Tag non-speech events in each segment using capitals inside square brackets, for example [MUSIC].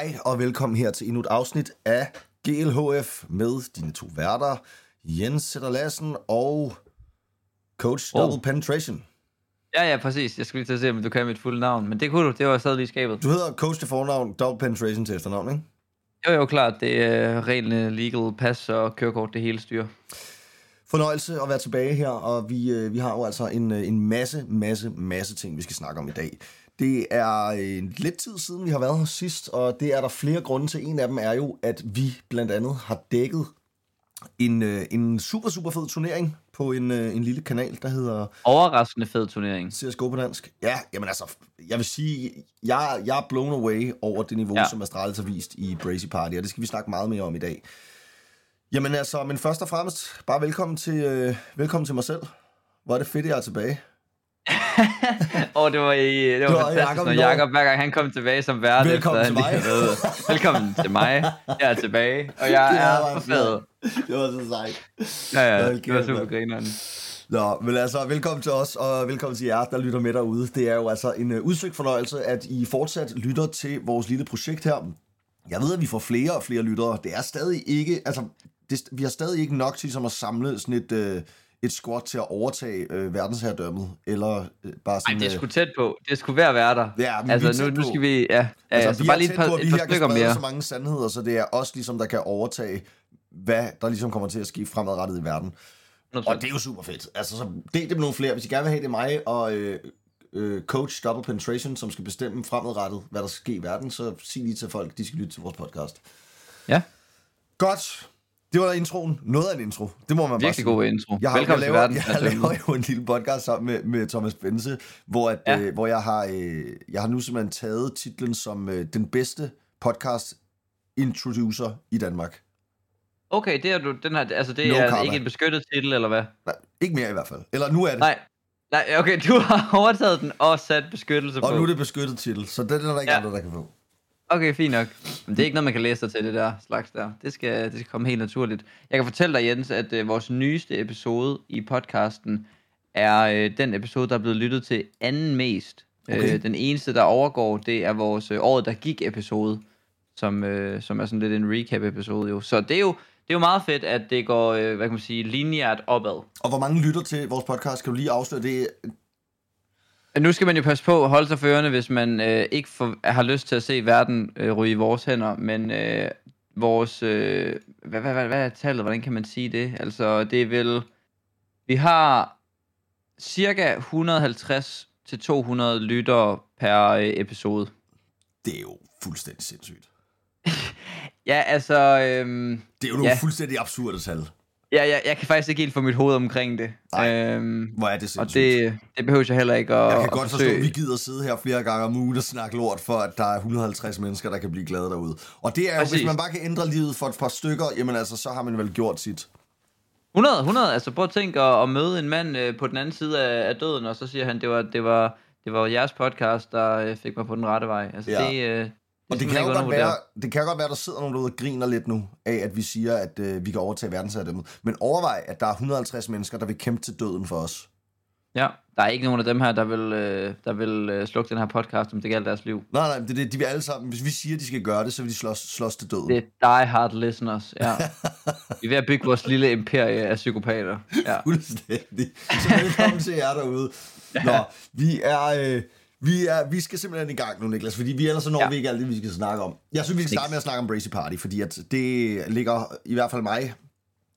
Hej og velkommen her til endnu et afsnit af GLHF med dine to værter, Jens Sætter Lassen og Coach Oh. Double Penetration. Ja, ja, præcis. Jeg skulle lige til at se, om du kan mit fulde navn. Men det kunne du. Det var stadig lige skabet. Du hedder Coach til fornavn, Double Penetration til efternavn, ikke? Jo, jo, klart. Det er reglene, legal, pas og kørekort, det hele styr. Fornøjelse at være tilbage her, og vi, øh, vi har jo altså en, øh, en masse, masse, masse ting, vi skal snakke om i dag. Det er øh, lidt tid siden, vi har været her sidst, og det er der flere grunde til. En af dem er jo, at vi blandt andet har dækket en, øh, en super, super fed turnering på en, øh, en lille kanal, der hedder Overraskende fed turnering. CSGO på dansk. Ja, jamen altså, jeg vil sige, jeg, jeg er blown away over det niveau, ja. Ja. som Astralis har vist i Brazy Party, og det skal vi snakke meget mere om i dag. Jamen altså, men først og fremmest, bare velkommen til, øh, velkommen til mig selv. Hvor er det fedt, at jeg er tilbage. [LAUGHS] Og det var, i, det var, Det var fantastisk, Jacob når. Jacob, hver gang han kom tilbage som vært. Velkommen efter til mig. været- Velkommen til mig. Jeg er tilbage, og jeg [LAUGHS] er for fed. Det var så sejt. Ja, ja, det var super grineren. Nå, men altså, velkommen til os, og velkommen til jer, der lytter med derude. Det er jo altså en uh, udsøgt fornøjelse, at I fortsat lytter til vores lille projekt her. Jeg ved, at vi får flere og flere lyttere. Det er stadig ikke, altså, det, vi har stadig ikke nok til som at samle sådan et, uh, et squad til at overtage uh, verdensherredømmet, eller uh, bare Ej, sådan... det er øh, sgu tæt på. Det ved at være der. Ja, men vi altså, nu, nu skal vi... Ja, altså, altså, vi bare lige et par, på, at vi et par stykker mere. så mange sandheder, så det er os, ligesom, der kan overtage, hvad der ligesom kommer til at ske fremadrettet i verden. Og det er jo super fedt. Altså, så del det med nogle flere. Hvis I gerne vil have det mig og øh, øh, coach Double Penetration, som skal bestemme fremadrettet, hvad der skal ske i verden, så sig lige til folk, de skal lytte til vores podcast. Ja, Godt. Det var introen. Noget af en intro. Det må man bare virkelig sige. god intro. Jeg, har, Velkommen jeg, til laver, verden. jeg laver jo en lille podcast sammen med, med Thomas Bense, hvor, at, ja. Øh, hvor jeg, har, øh, jeg har nu simpelthen taget titlen som øh, den bedste podcast introducer i Danmark. Okay, det er du, den her, altså det No er karma. ikke en beskyttet titel, eller hvad? Nej, ikke mere i hvert fald. Eller nu er det. Nej, nej, okay, du har overtaget den og sat beskyttelse på. og nu er det beskyttet titel, så det er der ikke. Ja. andre, der kan få. Okay, fint nok. Men det er ikke noget, man kan læse sig til, det der slags der. Det skal, det skal komme helt naturligt. Jeg kan fortælle dig, Jens, at øh, vores nyeste episode i podcasten er øh, den episode, der er blevet lyttet til anden mest. Okay. Øh, den eneste, der overgår, det er vores øh, året, der gik episode, som, øh, som er sådan lidt en recap-episode jo. Så det er jo, det er jo meget fedt, at det går, øh, hvad kan man sige, lineært opad. Og hvor mange lytter til vores podcast? Kan du lige afsløre det? Nu skal man jo passe på at holde sig for ørerne, hvis man øh, ikke får, har lyst til at se verden øh, ryge i vores hænder, men øh, vores... Øh, hvad, hvad, hvad, hvad er tallet? Hvordan kan man sige det? Altså, det er vel... Vi har cirka 150 til 200 lyttere per øh, episode. Det er jo fuldstændig sindssygt. [LAUGHS] Ja, altså... Øhm, Det er jo nogle Ja. fuldstændig absurde tal. Ja, jeg, jeg kan faktisk ikke helt få mit hoved omkring det. Nej, øhm, Hvor er det og sindssygt. det, det behøver jeg heller ikke at jeg kan at godt forstå, at vi gider sidde her flere gange om ugen og snakke lort, for at der er 150 mennesker, der kan blive glade derude. Og det er jo, hvis man bare kan ændre livet for et par stykker, jamen altså, så har man vel gjort sit. 100, 100, altså prøv at tænke at, at møde en mand øh, på den anden side af, af døden, og så siger han, det var, det var, det var jeres podcast, der øh, fik mig på den rette vej. Altså Ja. det, øh, det, Og det kan, jo godt være, det kan godt være, der sidder nogen derude og griner lidt nu af, at vi siger, at øh, vi kan overtage verdensherredømmet. Men overvej, at der er 150 mennesker, der vil kæmpe til døden for os. Ja, der er ikke nogen af dem her, der vil, øh, der vil øh, slukke den her podcast, om det gælder deres liv. Nej, nej, det, det, de vil alle sammen, hvis vi siger, at de skal gøre det, så vil de slås, slås til døden. Det er die hard listeners, ja. [LAUGHS] vi er ved at bygge vores lille imperie af psykopater. Ja. Fuldstændig. Så velkommen til jer derude. Nå, vi er, øh, vi er, vi skal simpelthen i gang nu, Niklas, fordi vi ellers så når ja. Vi ikke alt det, vi skal snakke om. Jeg synes, vi skal starte med at snakke om Brazy Party, fordi at det ligger i hvert fald mig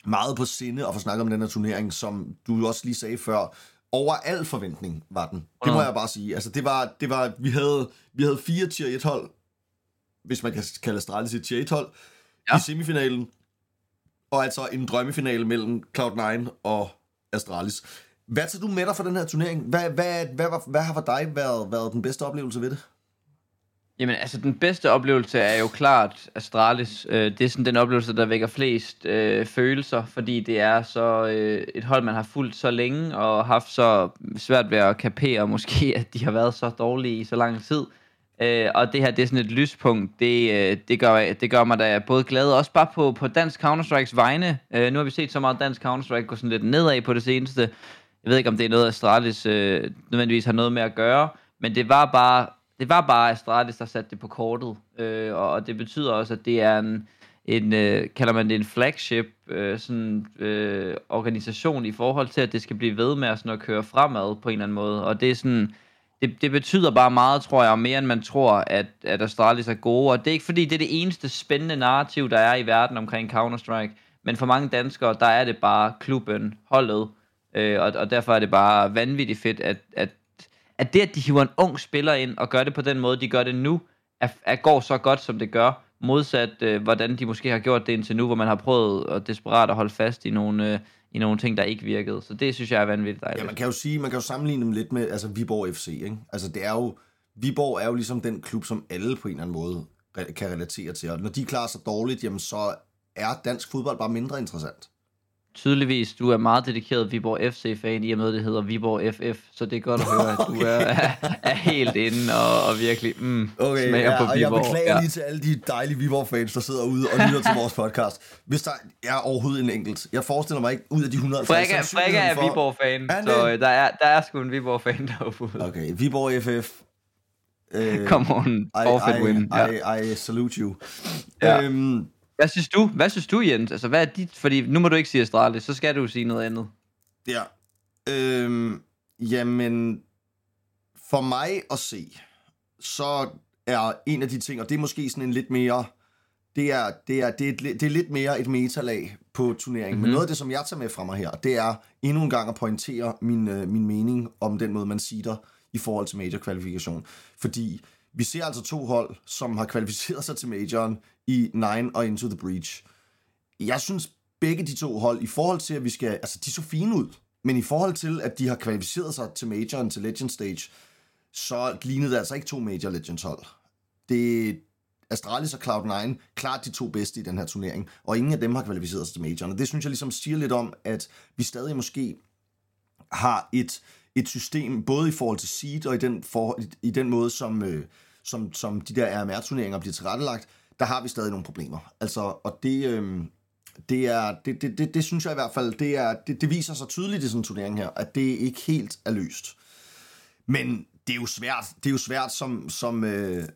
meget på sinde at få snakket om den her turnering, som du også lige sagde før, over al forventning var den. Det må Mhm. jeg bare sige. Altså, det var, det var, vi havde, vi havde fire tier 1 hold, hvis man kan kalde Astralis et tier 1 hold. Ja. i semifinalen, og altså en drømmefinale mellem Cloud9 og Astralis. Hvad tager du med dig for den her turnering? Hvad, hvad, hvad, hvad, hvad har for dig været, været den bedste oplevelse ved det? Jamen, altså, den bedste oplevelse er jo klart Astralis. Øh, det er sådan den oplevelse, der vækker flest øh, følelser, fordi det er så øh, et hold, man har fulgt så længe, og haft så svært ved at kapere måske, [LAUGHS] at de har været så dårlige i så lang tid. Øh, og det her, det er sådan et lyspunkt. Det, øh, det, gør, det gør mig da både glad, også bare på, på dansk Counter-Strikes vegne. Øh, nu har vi set så meget dansk Counter-Strike gå sådan lidt nedad på det seneste. Jeg ved ikke, om det er noget, Astralis øh, nødvendigvis har noget med at gøre, men det var bare det var bare Astralis, der satte det på kortet, øh, og, og det betyder også, at det er en, en øh, kalder man det en flagship øh, sådan, øh, organisation i forhold til, at det skal blive ved med at, sådan, at køre fremad på en eller anden måde, og det er sådan, det, det betyder bare meget, tror jeg, mere end man tror, at, at Astralis er gode, og det er ikke fordi, det er det eneste spændende narrativ, der er i verden omkring Counter-Strike, men for mange danskere, der er det bare klubben, holdet, øh, og, og derfor er det bare vanvittigt fedt, at, at, at det, at de hiver en ung spiller ind og gør det på den måde, de gør det nu, er, er går så godt, som det gør, modsat øh, hvordan de måske har gjort det indtil nu, hvor man har prøvet at desperat at holde fast i nogle, øh, i nogle ting, der ikke virkede. Så det synes jeg er vanvittigt dejligt. Ja, man kan jo sige, man kan jo sammenligne dem lidt med altså Viborg FC, ikke? Altså det er jo, Viborg er jo ligesom den klub, som alle på en eller anden måde kan relatere til, og når de klarer sig dårligt, jamen så er dansk fodbold bare mindre interessant tydeligvis, du er meget dedikeret Viborg FC-fan, i og med, det hedder Viborg FF, så det er godt at høre, at du er, er, er helt inde og, og virkelig mm, okay, smager ja, på Viborg. Og jeg beklager ja. lige til alle de dejlige Viborg-fans, der sidder ude og lytter til vores podcast. Hvis der er overhovedet en enkelt, jeg forestiller mig ikke, ud af de 100... Frikka, Frikka er for... Viborg-fan, så øh, der er, der er sgu en Viborg-fan derude. Okay, Viborg FF. Øh, Come on, forfeit I, win. I, I, I salute you. Ja. Øhm, hvad synes du? Hvad synes du, Jens? Altså, hvad er dit? Fordi nu må du ikke sige Astralis, så skal du sige noget andet. Ja. Øhm, jamen, for mig at se, så er en af de ting, og det er måske sådan en lidt mere, det er, det er, det er, det er lidt mere et metalag på turneringen. Mm-hmm. Men mhm. noget af det, som jeg tager med fra mig her, det er endnu en gang at pointere min, øh, min mening om den måde, man siger i forhold til major-kvalifikation. Fordi vi ser altså to hold, som har kvalificeret sig til majoren i Nine og Into the Breach. Jeg synes, begge de to hold, i forhold til, at vi skal... Altså, de så fine ud, men i forhold til, at de har kvalificeret sig til majoren, til Legend Stage, så lignede det altså ikke to Major Legends hold. Det Astralis og Cloud9 klart de to bedste i den her turnering, og ingen af dem har kvalificeret sig til majoren. Og det synes jeg ligesom siger lidt om, at vi stadig måske har et et system, både i forhold til seed og i den, for, i den måde, som, øh, som, som de der RMR-turneringer bliver tilrettelagt, der har vi stadig nogle problemer. Altså, og det, øh, det, er, det, det, det, det synes jeg i hvert fald, det, er, det, det viser sig tydeligt i sådan en turnering her, at det ikke helt er løst. Men det er jo svært, det er jo svært som, som, øh,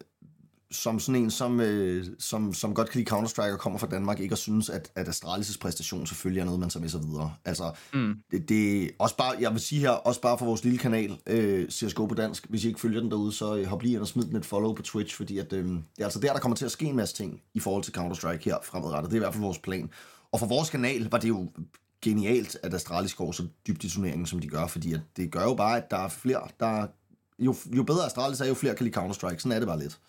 som sådan en, som, øh, som, som godt kan lide Counter-Strike og kommer fra Danmark, ikke at synes, at, at Astralis' præstation selvfølgelig er noget, man tager med sig videre. Altså, mm. det, det, også bare, jeg vil sige her, også bare for vores lille kanal, øh, CSGO på dansk, hvis I ikke følger den derude, så øh, hop lige ind og smid den et follow på Twitch, fordi at, øh, det er altså der, der kommer til at ske en masse ting i forhold til Counter-Strike her fremadrettet. Det er i hvert fald vores plan. Og for vores kanal var det jo genialt, at Astralis går så dybt i turneringen, som de gør, fordi at det gør jo bare, at der er flere, der jo, jo bedre Astralis er, jo flere kan lide Counter-Strike. Sådan er det bare lidt.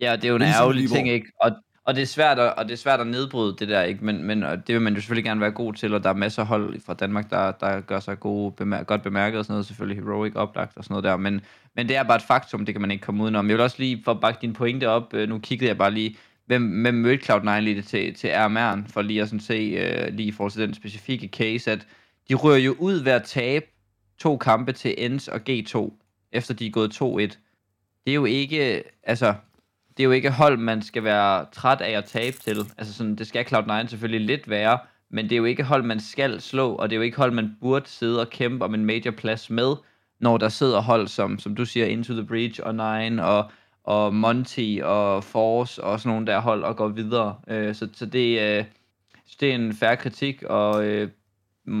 Ja, det er jo en ligesom ærgerlig ting, ikke? Og, og det er svært at, og det er svært at nedbryde det der, ikke? Men, men det vil man jo selvfølgelig gerne være god til, og der er masser af hold fra Danmark, der, der gør sig gode, bemær- godt bemærket og sådan noget, selvfølgelig Heroic oplagt og sådan noget der, men, men det er bare et faktum, det kan man ikke komme udenom. Jeg vil også lige, for at bakke din pointe op, øh, nu kiggede jeg bare lige, hvem, hvem mødte Cloud9 lige til, til RMR'en, for lige at sådan se, uh, lige i forhold til den specifikke case, at de rører jo ud ved at tabe to kampe til ENS og G2, efter de er gået 2-1. Det er jo ikke, altså, det er jo ikke hold, man skal være træt af at tabe til. Altså sådan, det skal Cloud9 selvfølgelig lidt være, men det er jo ikke hold, man skal slå, og det er jo ikke hold, man burde sidde og kæmpe om en major plads med, når der sidder hold som, som du siger, Into the Breach og Nine og, og Monty og Force og sådan nogle der hold og går videre. Øh, så, så det, øh, det er en færre kritik, og øh,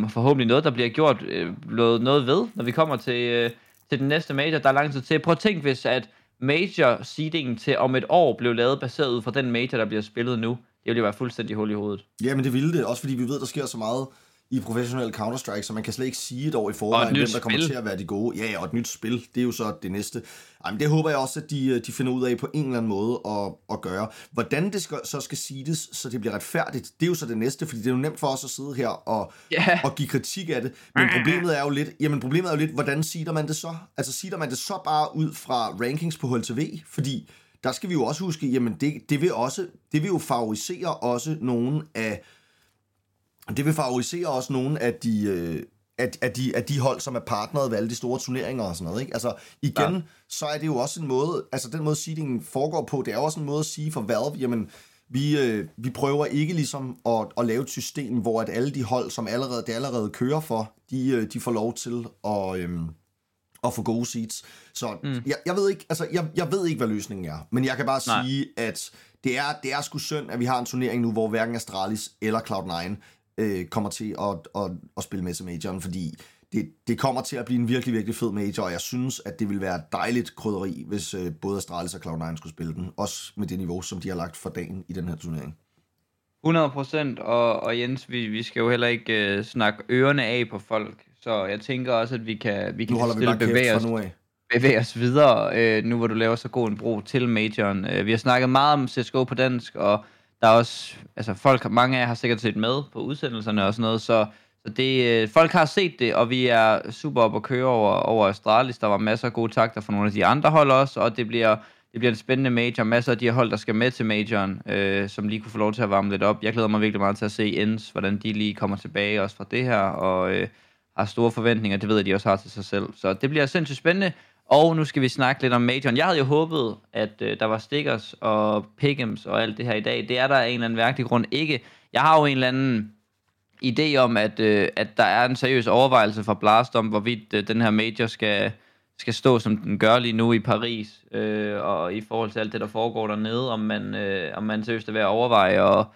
forhåbentlig noget, der bliver gjort øh, noget ved, når vi kommer til, øh, til den næste major. Der er lang tid til. Prøv at tænke, hvis at major seedingen til om et år blev lavet baseret ud fra den major, der bliver spillet nu. Det ville jo være fuldstændig hul i hovedet. Ja, men det ville det. Også fordi vi ved, der sker så meget i professionel Counter-Strike, så man kan slet ikke sige et år i forvejen, hvem der spil. kommer til at være de gode. Ja, og et nyt spil, det er jo så det næste. Jamen, det håber jeg også, at de, de finder ud af på en eller anden måde at, at gøre. Hvordan det skal, så skal siges, så det bliver retfærdigt, det er jo så det næste, fordi det er jo nemt for os at sidde her og, yeah. og give kritik af det. Men problemet er jo lidt, jamen problemet er jo lidt, hvordan siger man det så? Altså siger man det så bare ud fra rankings på HLTV? Fordi der skal vi jo også huske, jamen det, det, vil, også, det vil jo favorisere også nogle af det vil favorisere også nogle af de, øh, af, af, de, af de hold, som er partneret ved alle de store turneringer og sådan noget. Ikke? Altså igen, ja. så er det jo også en måde, altså den måde seedingen foregår på, det er også en måde at sige for Valve, jamen vi, øh, vi prøver ikke ligesom at, at lave et system, hvor at alle de hold, som allerede, det allerede kører for, de, øh, de får lov til at, øh, at få gode seats. Så mm. jeg, jeg, ved ikke, altså, jeg, jeg ved ikke, hvad løsningen er, men jeg kan bare Nej. sige, at det er, det er sgu synd, at vi har en turnering nu, hvor hverken Astralis eller Cloud9 øh, kommer til at, at, at spille med til majoren, fordi det, det kommer til at blive en virkelig, virkelig fed major, og jeg synes, at det vil være dejligt krydderi, hvis øh, både Astralis og Cloud9 skulle spille den, også med det niveau, som de har lagt for dagen i den her turnering. 100 procent, og, og Jens, vi, vi skal jo heller ikke øh, snakke ørerne af på folk, så jeg tænker også, at vi kan, vi kan nu stille vi bevæge, os, nu af. bevæge os videre, øh, nu hvor du laver så god en bro til majoren. Øh, vi har snakket meget om CSGO på dansk, og der er også, altså folk, mange af jer har sikkert set med på udsendelserne og sådan noget, så så det, øh, folk har set det, og vi er super op at køre over, over Astralis. Der var masser af gode takter fra nogle af de andre hold også, og det bliver, det bliver en spændende major. Masser af de her hold, der skal med til majoren, øh, som lige kunne få lov til at varme lidt op. Jeg glæder mig virkelig meget til at se Ends, hvordan de lige kommer tilbage også fra det her, og øh, har store forventninger. Det ved jeg, de også har til sig selv. Så det bliver sindssygt spændende. Og nu skal vi snakke lidt om majoren. Jeg havde jo håbet, at øh, der var stickers og pick'ems og alt det her i dag. Det er der af en eller anden værktig grund ikke. Jeg har jo en eller anden idé om, at, øh, at der er en seriøs overvejelse fra Blast om, hvorvidt øh, den her major skal, skal stå, som den gør lige nu i Paris, øh, og i forhold til alt det, der foregår dernede, om man, øh, om man seriøst er ved at overveje at,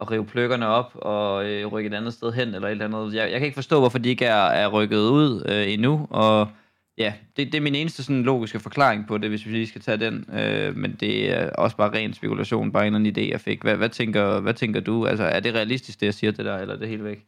at rive pløkkerne op og øh, rykke et andet sted hen, eller et eller andet. Jeg, jeg kan ikke forstå, hvorfor de ikke er, er rykket ud øh, endnu, og ja, det, det er min eneste sådan logiske forklaring på det, hvis vi lige skal tage den. Øh, men det er også bare ren spekulation, bare en eller anden idé, jeg fik. Hvad, hvad, tænker, hvad tænker du? Altså, er det realistisk, det jeg siger det der, eller er det helt væk?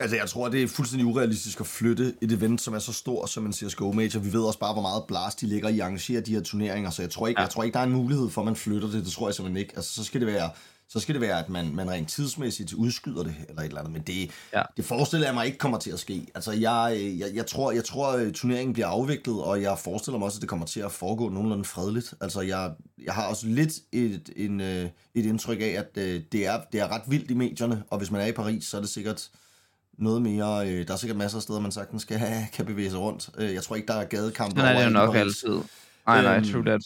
Altså, jeg tror, det er fuldstændig urealistisk at flytte et event, som er så stor som en CSGO Major. Vi ved også bare, hvor meget blast de ligger i at arrangere de her turneringer, så jeg tror ikke, ja. jeg tror ikke der er en mulighed for, at man flytter det. Det tror jeg simpelthen ikke. Altså, så skal det være så skal det være, at man, man rent tidsmæssigt udskyder det, eller et eller andet. Men det, ja. det forestiller jeg mig ikke kommer til at ske. Altså, jeg, jeg, jeg, tror, jeg tror, at turneringen bliver afviklet, og jeg forestiller mig også, at det kommer til at foregå nogenlunde fredeligt. Altså, jeg, jeg har også lidt et, en, øh, et indtryk af, at øh, det er, det er ret vildt i medierne, og hvis man er i Paris, så er det sikkert noget mere... Øh, der er sikkert masser af steder, man sagtens have, kan bevæge sig rundt. Jeg tror ikke, der er gadekampe. Det er jo nok altid. Nej, nej, øhm, true that.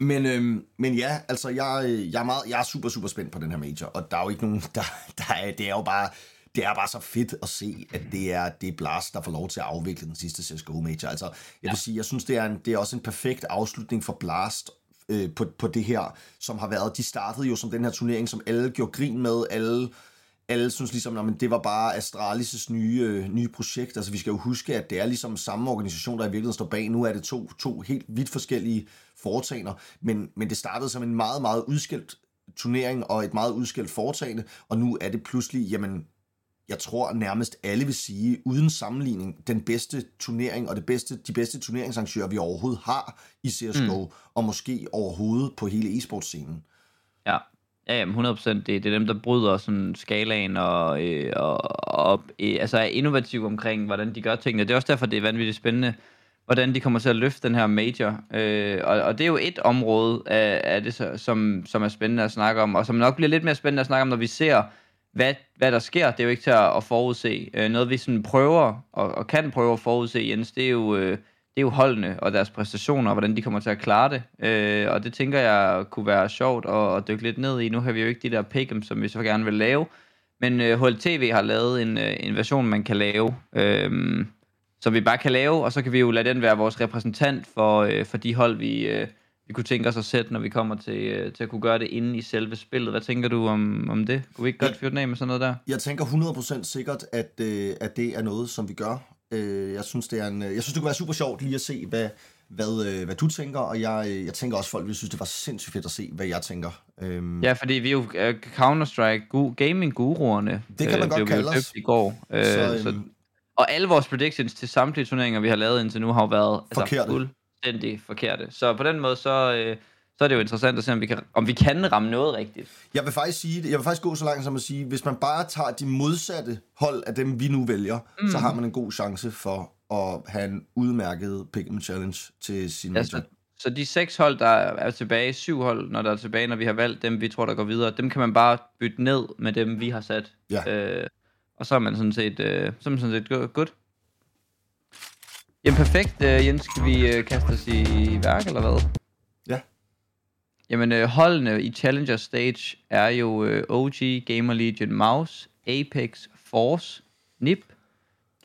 Men, øhm, men ja, altså, jeg, jeg, er meget, jeg er super, super spændt på den her major, og der er jo ikke nogen, [LAUGHS] der, der er, det er jo bare, det er bare så fedt at se, at det er, det er Blast, der får lov til at afvikle den sidste CSGO Major. Altså, jeg ja. vil sige, jeg synes, det er, en, det er også en perfekt afslutning for Blast øh, på, på det her, som har været, de startede jo som den her turnering, som alle gjorde grin med, alle alle synes ligesom, at det var bare Astralis' nye, øh, nye projekt. Altså vi skal jo huske, at det er ligesom samme organisation, der i virkeligheden står bag. Nu er det to, to helt vidt forskellige foretagender, men, men det startede som en meget, meget udskilt turnering og et meget udskilt foretagende, og nu er det pludselig, jamen, jeg tror nærmest alle vil sige, uden sammenligning, den bedste turnering og det bedste, de bedste turneringsarrangører, vi overhovedet har i CSGO, mm. og måske overhovedet på hele e-sportscenen. Ja, Ja, jamen 100%. Det, det er dem, der bryder sådan skalaen og, øh, og, og øh, altså er innovative omkring, hvordan de gør tingene. Det er også derfor, det er vanvittigt spændende, hvordan de kommer til at løfte den her major. Øh, og, og det er jo et område af, af det, som, som er spændende at snakke om, og som nok bliver lidt mere spændende at snakke om, når vi ser, hvad, hvad der sker. Det er jo ikke til at, at forudse. Øh, noget vi sådan prøver, og, og kan prøve at forudse, Jens, det er jo... Øh, det er jo holdene og deres præstationer, og hvordan de kommer til at klare det. Øh, og det tænker jeg kunne være sjovt at, at dykke lidt ned i. Nu har vi jo ikke de der pick'em, som vi så gerne vil lave. Men øh, HLTV har lavet en, øh, en version, man kan lave, øh, som vi bare kan lave, og så kan vi jo lade den være vores repræsentant for, øh, for de hold, vi, øh, vi kunne tænke os at sætte, når vi kommer til, øh, til at kunne gøre det inde i selve spillet. Hvad tænker du om, om det? Kunne vi ikke godt fyre den af med sådan noget der? Jeg tænker 100% sikkert, at, øh, at det er noget, som vi gør. Øh, jeg synes, det er en, jeg synes, det kunne være super sjovt lige at se, hvad, hvad, øh, hvad du tænker, og jeg, øh, jeg tænker også, folk vil synes, det var sindssygt fedt at se, hvad jeg tænker. Øhm. Ja, fordi vi er jo uh, Counter-Strike gaming-guruerne. Det kan man godt kalde os. i går. Uh, så, så, øhm, og alle vores predictions til samtlige turneringer, vi har lavet indtil nu, har jo været altså, fuldstændig forkerte. Så på den måde, så... Uh, så er det jo interessant at se, om vi kan, om vi kan ramme noget rigtigt. Jeg vil faktisk sige, jeg vil faktisk gå så langt som at sige, hvis man bare tager de modsatte hold af dem, vi nu vælger, mm. så har man en god chance for at have en udmærket pick challenge til sin ja, så, så de seks hold, der er tilbage, syv hold, når der er tilbage, når vi har valgt dem, vi tror, der går videre, dem kan man bare bytte ned med dem, vi har sat. Ja. Øh, og så er man sådan set, øh, så er man sådan set good. Jamen perfekt, øh, Jens. Skal vi øh, kaste os i værk, eller hvad? Jamen, øh, holdene i Challenger Stage er jo øh, OG, Gamer Legion, Mouse, Apex, Force, NIP,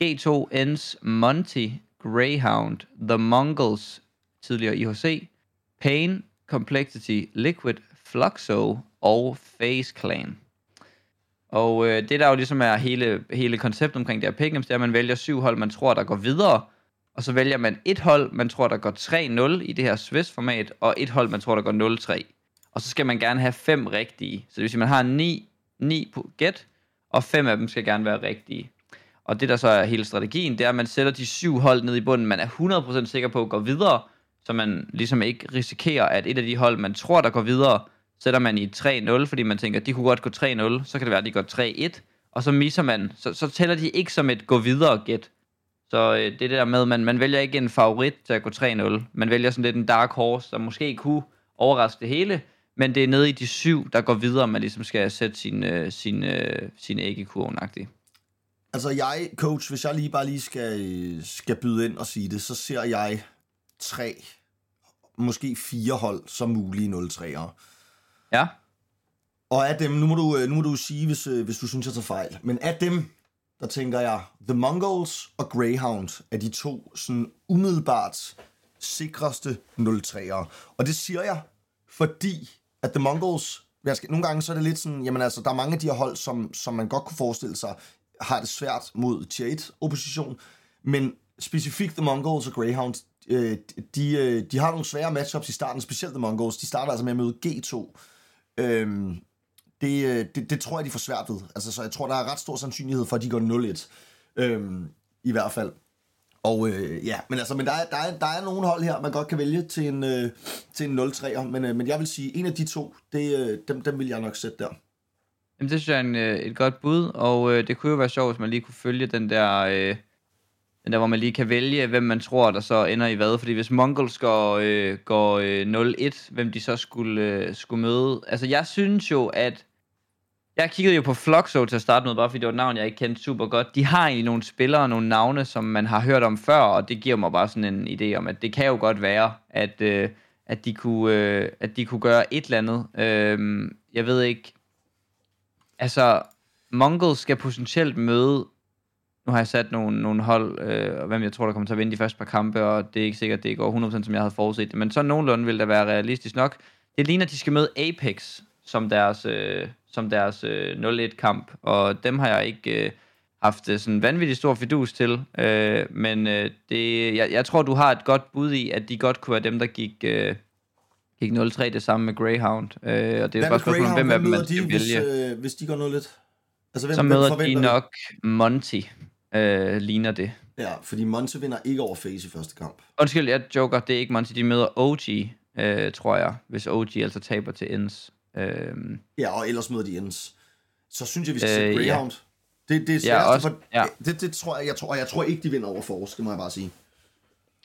G2, Ens, Monty, Greyhound, The Mongols, tidligere IHC, Pain, Complexity, Liquid, Fluxo og Face Clan. Og øh, det der jo ligesom er hele, hele konceptet omkring det her pick'ems, det er, at man vælger syv hold, man tror, der går videre, og så vælger man et hold, man tror, der går 3-0 i det her Swiss-format, og et hold, man tror, der går 0-3. Og så skal man gerne have fem rigtige. Så det vil sige, man har 9, 9 på gæt, og fem af dem skal gerne være rigtige. Og det der så er hele strategien, det er, at man sætter de syv hold ned i bunden, man er 100% sikker på at gå videre, så man ligesom ikke risikerer, at et af de hold, man tror, der går videre, sætter man i 3-0, fordi man tænker, de kunne godt gå 3-0, så kan det være, at de går 3-1, og så misser man, så, så tæller de ikke som et gå videre gæt. Så øh, det der med, man, man vælger ikke en favorit til at gå 3-0, man vælger sådan lidt en dark horse, der måske kunne overraske det hele, men det er nede i de syv, der går videre, man ligesom skal sætte sin, øh, sin, øh, sin æg i kurven -agtigt. Altså jeg, coach, hvis jeg lige bare lige skal, skal byde ind og sige det, så ser jeg tre, måske fire hold som mulige 0-3'ere. Ja. Og af dem, nu må du, øh, nu må du sige, hvis, øh, hvis du synes, jeg tager fejl, men af dem, der tænker jeg, The Mongols og Greyhound er de to sådan umiddelbart sikreste 03'ere. Og det siger jeg, fordi at The Mongols, jeg skal, nogle gange så er det lidt sådan, jamen altså, der er mange af de her hold, som, som man godt kunne forestille sig, har det svært mod tier 1 opposition, men specifikt The Mongols og Greyhound, øh, de, øh, de har nogle svære matchups i starten, specielt The Mongols. De starter altså med at møde G2. Øhm, det, øh, det, det tror jeg, de får svært ved. Altså, så jeg tror, der er ret stor sandsynlighed for, at de går 0-1. Øhm, I hvert fald. Og øh, ja, men altså, men der er, der, er, der er nogle hold her, man godt kan vælge til en, øh, til en 0-3'er, men, øh, men jeg vil sige, en af de to, det, øh, dem, dem vil jeg nok sætte der. Jamen, det synes jeg er en, øh, et godt bud, og øh, det kunne jo være sjovt, hvis man lige kunne følge den der, øh, den der, hvor man lige kan vælge, hvem man tror, der så ender i hvad. Fordi hvis Mongols går, øh, går øh, 0-1, hvem de så skulle, øh, skulle møde. Altså, jeg synes jo, at jeg kiggede jo på Fluxo til at starte med, bare fordi det var et navn, jeg ikke kendte super godt. De har egentlig nogle spillere og nogle navne, som man har hørt om før, og det giver mig bare sådan en idé om, at det kan jo godt være, at, øh, at, de, kunne, øh, at de kunne gøre et eller andet. Øh, jeg ved ikke, altså, Mongols skal potentielt møde, nu har jeg sat nogle, nogle hold, øh, og hvem jeg tror, der kommer til at vinde de første par kampe, og det er ikke sikkert, at det går 100% som jeg havde forudset det, men så nogenlunde vil det være realistisk nok. Det ligner, at de skal møde Apex som deres, øh, som deres øh, 0-1-kamp, og dem har jeg ikke øh, haft øh, sådan vanvittig stor fidus til, øh, men øh, det, jeg, jeg tror, du har et godt bud i, at de godt kunne være dem, der gik... Øh, gik 0-3 det samme med Greyhound. Øh, og det er Hvad bare spørgsmål, hvem af dem man de, skal hvis, vælge. øh, hvis de går 0-1? Altså, hvem, Så hvem møder de forventer du? nok Monty, øh, ligner det. Ja, fordi Monte vinder ikke over Face i første kamp. Undskyld, jeg joker, det er ikke Monty, de møder OG, øh, tror jeg, hvis OG altså taber til Ends. Øh, Ja, og ellers møder de Ends. Så synes jeg, vi skal Øh, sætte ja. Greyhound. Det, det er Ja, sværeste også- for... ja. Det, det, tror jeg, jeg tror, jeg tror ikke, de vinder over Force, det må jeg bare sige.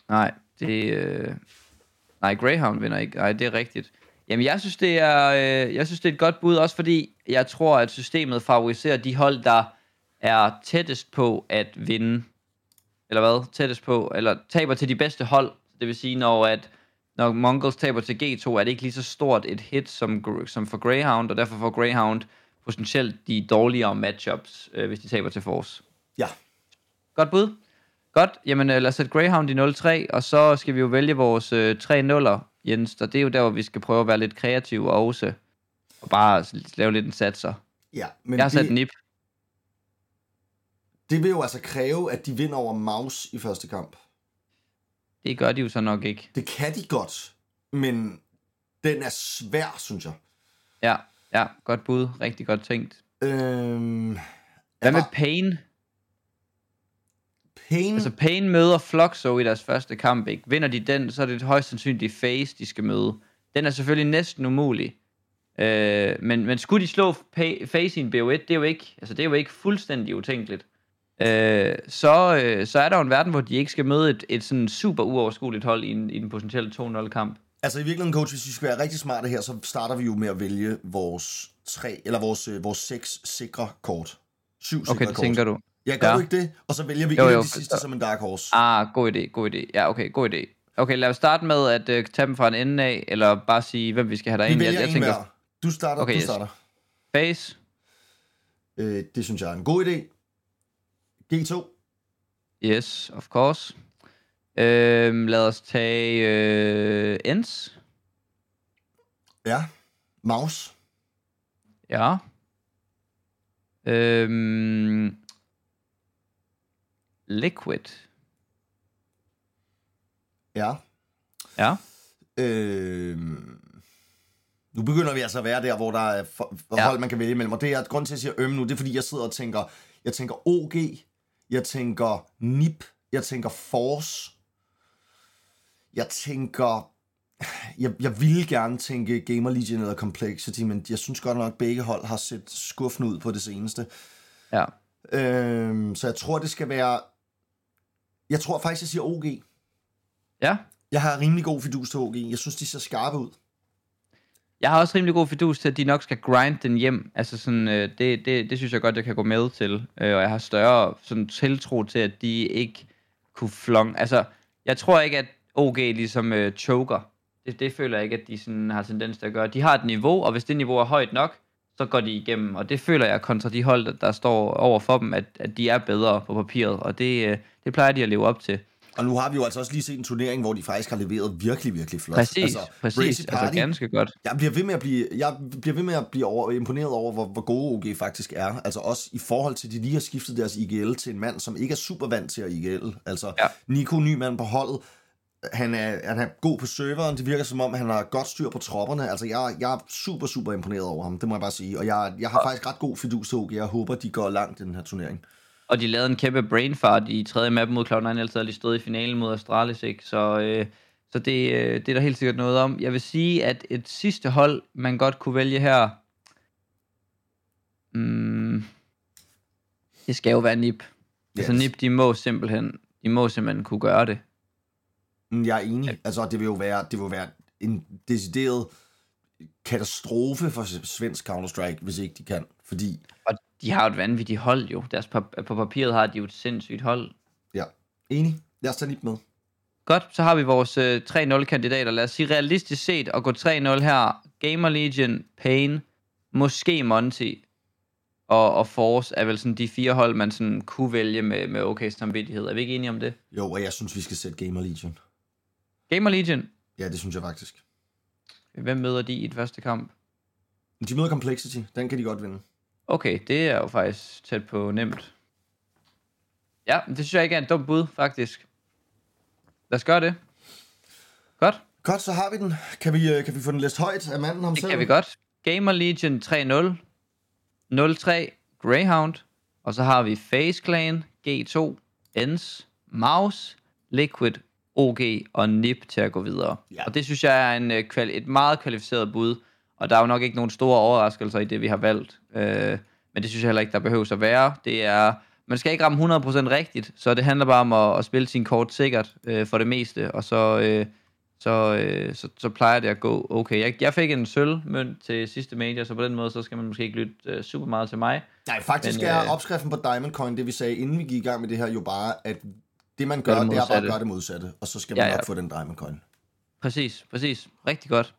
nej, det... Øh, nej, Greyhound vinder ikke. Nej, det er rigtigt. Jamen, jeg synes, det er, øh, jeg synes, det er et godt bud, også fordi jeg tror, at systemet favoriserer de hold, der er tættest på at vinde. Eller hvad? Tættest på, eller taber til de bedste hold. Det vil sige, når, at, når Mongols taber til G2, er det ikke lige så stort et hit som, som for Greyhound, og derfor får Greyhound potentielt de dårligere matchups, øh, hvis de taber til Force. Ja. Godt bud. Godt, jamen øh, lad os sætte Greyhound i 0-3, og så skal vi jo vælge vores øh, tre nuller, Jens, og det er jo der, hvor vi skal prøve at være lidt kreative også, og bare lave lidt en satser. Ja, men Jeg har sat det, nip. det vil jo altså kræve, at de vinder over Maus i første kamp. Det gør de jo så nok ikke. Det kan de godt, men den er svær, synes jeg. Ja, ja, godt bud. Rigtig godt tænkt. Øhm, Hvad med Pain? Pain? Altså Pain møder Fluxo i deres første kamp, ikke? Vinder de den, så er det højst sandsynligt Face, de skal møde. Den er selvfølgelig næsten umulig. Øh, men, men skulle de slå Face i en BO1, det er jo ikke, altså det er jo ikke fuldstændig utænkeligt. Øh, så, øh, så er der jo en verden, hvor de ikke skal møde et, et sådan super uoverskueligt hold i, en, i den potentielle 2-0 kamp. Altså i virkeligheden, coach, hvis vi skal være rigtig smarte her, så starter vi jo med at vælge vores tre, eller vores, øh, vores seks sikre kort. Syv sikre Okay, det kort. tænker du. Ja, gør Ja. du ikke det? Og så vælger vi Jo, en jo, af de sidste så- som en dark horse. Ah, god idé, god idé. Ja, okay, god idé. Okay, lad os starte med at uh, tage dem fra en ende af, eller bare sige, hvem vi skal have vi derind. vælger Jeg, jeg tænker hver. Du starter, Okay, du yes. starter. Face, Øh, det synes jeg er en god idé. G2. yes, of course. Øhm, lad os tage øh, Ens. Ja. Maus. Ja. Øhm, Liquid. Ja. Ja. Øh, nu begynder vi altså at være der, hvor der er for, Ja. hold, man kan vælge mellem. Og det er, grund til, at jeg siger øm nu, det er, fordi jeg sidder og tænker, jeg tænker OG, jeg tænker NIP, jeg tænker Force, jeg tænker, jeg, jeg ville gerne tænke Gamer Legion eller Complexity, men jeg synes godt nok, at begge hold har set skuffende ud på det seneste. Ja. Øhm, så jeg tror, det skal være... Jeg tror faktisk, jeg siger OG. Ja. Jeg har rimelig god fidus til OG. Jeg synes, de ser skarpe ud. Jeg har også rimelig god fidus til, at de nok skal grind den hjem. Altså sådan, øh, det, det, det synes jeg godt, jeg kan gå med til. Øh, og jeg har større sådan, tiltro til, at de ikke kunne flong. Altså, jeg tror ikke, at OG ligesom øh, choker. Det, det føler jeg ikke, at de sådan har tendens til at gøre. De har et niveau, og hvis det niveau er højt nok, så går de igennem. Og det føler jeg kontra de hold, der, står over for dem, at, at de er bedre på papiret. Og det, øh, det plejer de at leve op til. Og nu har vi jo altså også lige set en turnering, hvor de faktisk har leveret virkelig, virkelig flot. Præcis, altså, præcis. Brazy Altså Party, ganske godt. jeg bliver ved med at blive, jeg bliver ved med at blive over, imponeret over, hvor, hvor gode OG faktisk er. Altså også i forhold til, at de lige har skiftet deres IGL til en mand, som ikke er super vant til at IGL. Altså Ja. Nico, ny mand på holdet, han er, han er god på serveren. Det virker som om, han har godt styr på tropperne. Altså, jeg, jeg er super, super imponeret over ham. Det må jeg bare sige. Og jeg, jeg har faktisk ret god fidus til OG. Jeg håber, de går langt i den her turnering. Og de lavede en kæmpe brain fart i tredje map mod Cloud9, ellers havde de stået i finalen mod Astralis, ikke? Så, øh, så det, øh, det er der helt sikkert noget om. Jeg vil sige, at et sidste hold, man godt kunne vælge her, mm, det skal jo være NIP. Yes. Altså Yes. NIP, de må simpelthen, de må simpelthen kunne gøre det. Mm, Jeg er enig. Altså, det vil jo være, det vil være en decideret katastrofe for svensk Counter-Strike, hvis ikke de kan. Fordi, Og de har jo et vanvittigt hold jo. Deres pap- på papiret har de jo et sindssygt hold. ja, enig. Lad os tage lidt med. Godt, så har vi vores øh, 3-0-kandidater. Lad os sige realistisk set at gå 3-0 her. Gamer Legion, Pain, måske Monty og, og Force er vel sådan de fire hold, man sådan kunne vælge med, med okay samvittighed. Er vi ikke enige om det? Jo, og jeg synes, vi skal sætte Gamer Legion. Gamer Legion, Ja, det synes jeg faktisk. hvem møder de i et første kamp? De møder Complexity. Den kan de godt vinde. Okay, det er jo faktisk tæt på nemt. Ja, det synes jeg ikke er en dum bud, faktisk. Lad os gøre det. Godt. Godt, så har vi den. Kan vi, øh, kan vi få den læst højt af manden ham Det selv? kan vi godt. Gamer Legion 3-0. 0-3 Greyhound. Og så har vi Face Clan, G2, Ens, Mouse, Liquid, OG og NIP til at gå videre. Ja. Og det synes jeg er en, øh, et meget kvalificeret bud. Og der er jo nok ikke nogen store overraskelser i det, vi har valgt. Øh, men det synes jeg heller ikke, der behøves at være. Det er, man skal ikke ramme 100% rigtigt, så det handler bare om at, at spille sin kort sikkert øh, for det meste. Og så, øh, så, øh, så, så plejer det at gå okay. Jeg, jeg fik en sølvmønt til sidste major, så på den måde, så skal man måske ikke lytte øh, super meget til mig. Nej, faktisk Men, er øh, opskriften på Diamond Coin, det vi sagde, inden vi gik i gang med det her, jo bare, at det man gør, det det, er bare at gøre det modsatte, og så skal Ja, man ja. nok få den Diamond Coin. Præcis, præcis. Rigtig godt.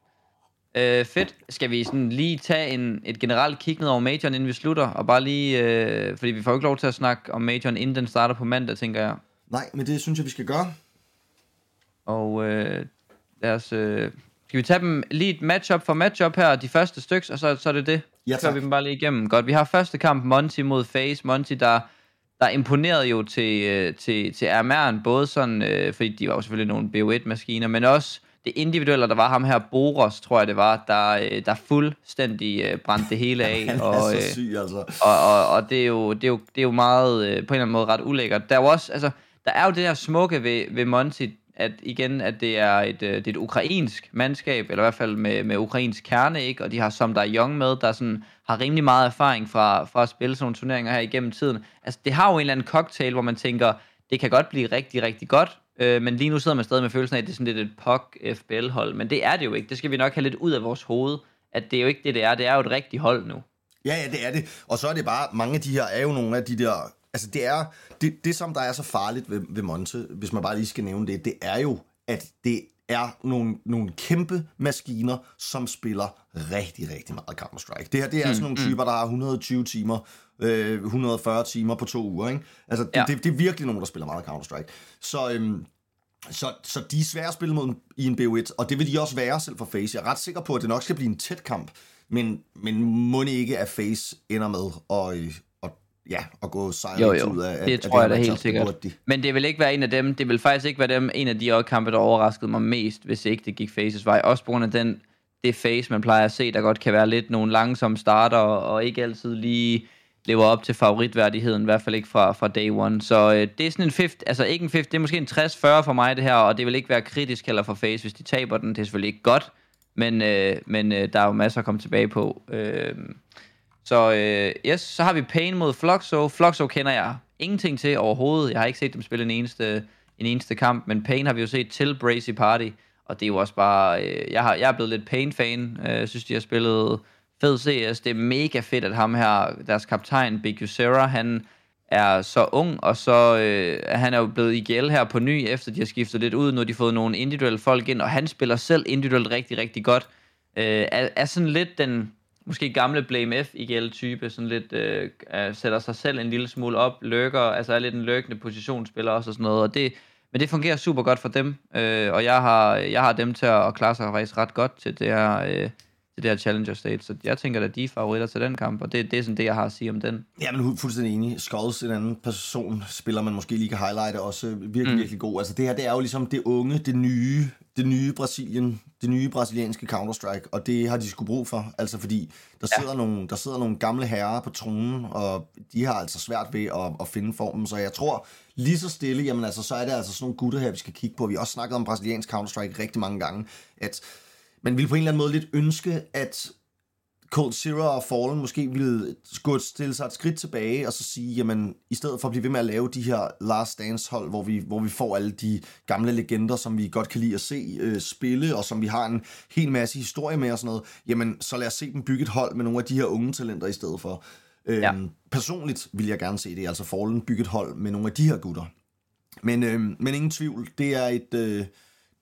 Øh, fedt. Skal vi sådan lige tage en, et generelt kig ned over majoren, inden vi slutter? Og bare lige, øh, fordi vi får ikke lov til at snakke om majoren, inden den starter på mandag, tænker jeg. Nej, men det synes jeg, vi skal gøre. Og øh, lad os... Øh, skal vi tage dem lige et matchup for matchup her, de første stykker, og så, så er det det? Ja, Så tak. vi dem bare lige igennem. Godt, vi har første kamp, Monty mod Face. Monty, der, der imponerede jo til, øh, til, til RMR'en, både sådan, øh, fordi de var jo selvfølgelig nogle BO1-maskiner, men også det individuelle, der var ham her, Boros, tror jeg det var, der, øh, der fuldstændig øh, brændte det hele af. [LAUGHS] Han og, er øh, så syg, altså. og, og, og det, er jo, det, er jo, det er jo meget, øh, på en eller anden måde ret ulækkert. Der er jo også, altså, der er jo det der smukke ved, ved Monty, at igen, at det er et, øh, det er et ukrainsk mandskab, eller i hvert fald med, med ukrainsk kerne, ikke? Og de har som der er Young med, der sådan, har rimelig meget erfaring fra, fra at spille sådan nogle turneringer her igennem tiden. Altså, det har jo en eller anden cocktail, hvor man tænker, det kan godt blive rigtig, rigtig godt, øh, men lige nu sidder man stadig med følelsen af, at det er sådan lidt et POC FBL-hold, men det er det jo ikke. Det skal vi nok have lidt ud af vores hoved, at det er jo ikke det, det er. Det er jo et rigtigt hold nu. Ja, ja, det er det. Og så er det bare, mange af de her er jo nogle af de der... Altså, det er... Det, det som der er så farligt ved, ved Monte, hvis man bare lige skal nævne det, det er jo, at det er nogle, nogle kæmpe maskiner, som spiller rigtig, rigtig meget Counter-Strike. Det her, det er sådan nogle typer, der har 120 timer, øh, 140 timer på to uger, ikke? Altså, det, Ja. det, det er virkelig nogen, der spiller meget Counter-Strike. Så, øhm, Så, så de er svære at spille mod i en BO1, og det vil de også være selv for Face. Jeg er ret sikker på, at det nok skal blive en tæt kamp, men, men må ikke, at Face ender med at, øh, og, ja, at gå sejret ud af det at, tror at jeg da helt sikkert. De. Men det vil ikke være en af dem, det vil faktisk ikke være dem, en af de kampe, der overraskede mig mest, hvis ikke det gik Faces vej. Også på grund af den, det face, man plejer at se, der godt kan være lidt nogle langsomme starter, og ikke altid lige lever op til favoritværdigheden, i hvert fald ikke fra, fra day one. Så øh, det er sådan en 50, altså ikke en 50, det er måske en 60-40 for mig det her, og det vil ikke være kritisk heller for Face, hvis de taber den. Det er selvfølgelig ikke godt, men, øh, men øh, der er jo masser at komme tilbage på. Øh, så øh, yes, så har vi Pain mod Fluxo. Fluxo kender jeg ingenting til overhovedet. Jeg har ikke set dem spille en eneste, en eneste kamp, men Pain har vi jo set til Brazy Party, og det er jo også bare... Øh, jeg, har, jeg er blevet lidt Pain-fan. Øh, jeg øh, synes, de har spillet fed CS. Det er mega fedt, at ham her, deres kaptajn, Big Usera, han er så ung, og så øh, han er jo blevet IGL her på ny, efter de har skiftet lidt ud. Nu har de fået nogle individuelle folk ind, og han spiller selv individuelt rigtig, rigtig godt. Øh, er, er sådan lidt den måske gamle Blame F IGL-type, sådan lidt øh, sætter sig selv en lille smule op, lykker, altså er lidt en løkkende positionsspiller også og sådan noget, og det, men det fungerer super godt for dem, øh, og jeg har, jeg har dem til at klare sig faktisk ret godt til det her, øh, til det her Challenger State. Så jeg tænker, at de er favoritter til den kamp, og det, det er sådan det, jeg har at sige om den. Ja, men fuldstændig enig. Skulls, en anden person, spiller man måske lige kan highlighte, også virkelig, mm. virkelig god. Altså det her, det er jo ligesom det unge, det nye, det nye Brasilien, det nye brasilianske Counter-Strike, og det har de skulle brug for, altså fordi der sidder, ja. nogle, der sidder nogle gamle herrer på tronen, og de har altså svært ved at, at finde formen, så jeg tror lige så stille, jamen altså, så er det altså sådan nogle gutter her, vi skal kigge på. Vi har også snakket om brasiliansk Counter-Strike rigtig mange gange, at man ville på en eller anden måde lidt ønske, at Cold Zero og Fallen måske ville gå stille sig et skridt tilbage og så sige, jamen i stedet for at blive ved med at lave de her Last Dance hold, hvor vi, hvor vi får alle de gamle legender, som vi godt kan lide at se øh, spille, og som vi har en hel masse historie med og sådan noget, jamen så lad os se dem bygge et hold med nogle af de her unge talenter i stedet for. Øhm, ja. Personligt vil jeg gerne se det, altså Fallen bygge et hold med nogle af de her gutter. Men, øh, men ingen tvivl, det er et... Øh,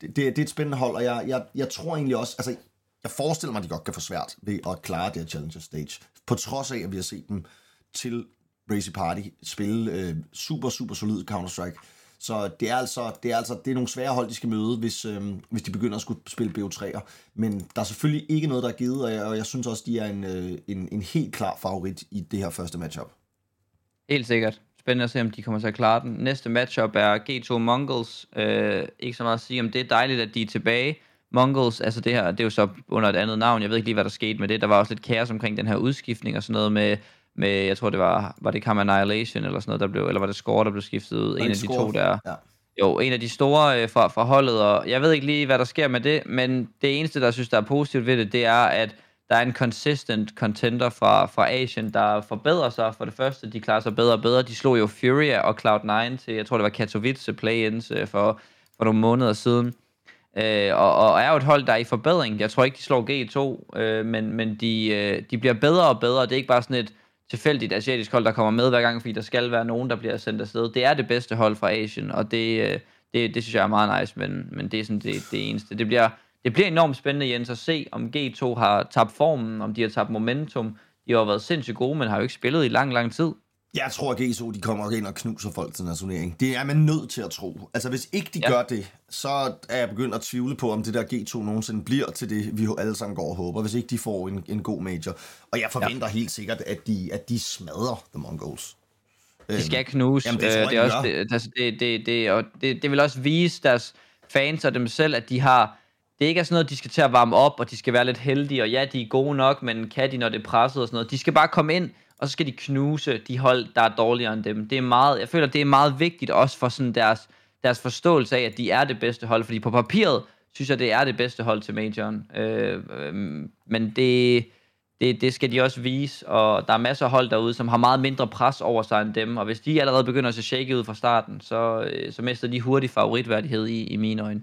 det, det, er et spændende hold, og jeg, jeg, jeg tror egentlig også, altså, jeg forestiller mig, at de godt kan få svært ved at klare det her Challenger Stage, på trods af, at vi har set dem til Brazy Party spille øh, super, super solid Counter-Strike. Så det er altså, det er altså det er nogle svære hold, de skal møde, hvis, øh, hvis de begynder at skulle spille BO3'er. Men der er selvfølgelig ikke noget, der er givet, og jeg, og jeg synes også, de er en, øh, en, en helt klar favorit i det her første matchup. Helt sikkert spændende at se, om de kommer til at klare den. Næste matchup er G2 Mongols. Øh, ikke så meget at sige om det. er dejligt, at de er tilbage. Mongols, altså det her, det er jo så under et andet navn. Jeg ved ikke lige, hvad der skete med det. Der var også lidt kaos omkring den her udskiftning og sådan noget med, med jeg tror det var, var det Kam Annihilation eller sådan noget, der blev, eller var det Score, der blev skiftet ud? En af de to der. Ja. Jo, en af de store øh, fra, fra holdet, og jeg ved ikke lige, hvad der sker med det, men det eneste, der synes, der er positivt ved det, det er, at der er en consistent contender fra, fra Asien, der forbedrer sig for det første. De klarer sig bedre og bedre. De slog jo Furia og Cloud9 til, jeg tror det var Katowice play-ins øh, for, for nogle måneder siden. Øh, og, og er jo et hold, der er i forbedring. Jeg tror ikke, de slår G2, øh, men, men de, øh, de bliver bedre og bedre. Det er ikke bare sådan et tilfældigt asiatisk hold, der kommer med hver gang, fordi der skal være nogen, der bliver sendt afsted. Det er det bedste hold fra Asien, og det, øh, det, det synes jeg er meget nice, men, men det er sådan det, det eneste. Det bliver det bliver enormt spændende, Jens, at se, om G2 har tabt formen, om de har tabt momentum. De har været sindssygt gode, men har jo ikke spillet i lang, lang tid. Jeg tror, at G2 de kommer ind og knuser folk til den her turnering. Det er man nødt til at tro. Altså, hvis ikke de ja. gør det, så er jeg begyndt at tvivle på, om det der G2 nogensinde bliver til det, vi alle sammen går og håber, hvis ikke de får en, en god major. Og jeg forventer ja. helt sikkert, at de, at de smadrer The Mongols. De skal knuse. Jamen, det, tror jeg, det, er også, det, altså, det, det, det, og det, det vil også vise deres fans og dem selv, at de har det ikke er sådan noget, de skal til at varme op, og de skal være lidt heldige, og ja, de er gode nok, men kan de, når det er presset og sådan noget. De skal bare komme ind, og så skal de knuse de hold, der er dårligere end dem. Det er meget, jeg føler, det er meget vigtigt også for sådan deres, deres forståelse af, at de er det bedste hold, fordi på papiret synes jeg, det er det bedste hold til majoren. Øh, øh, men det, det, det skal de også vise, og der er masser af hold derude, som har meget mindre pres over sig end dem, og hvis de allerede begynder at se shaky ud fra starten, så, øh, så mister de hurtigt favoritværdighed i, i mine øjne.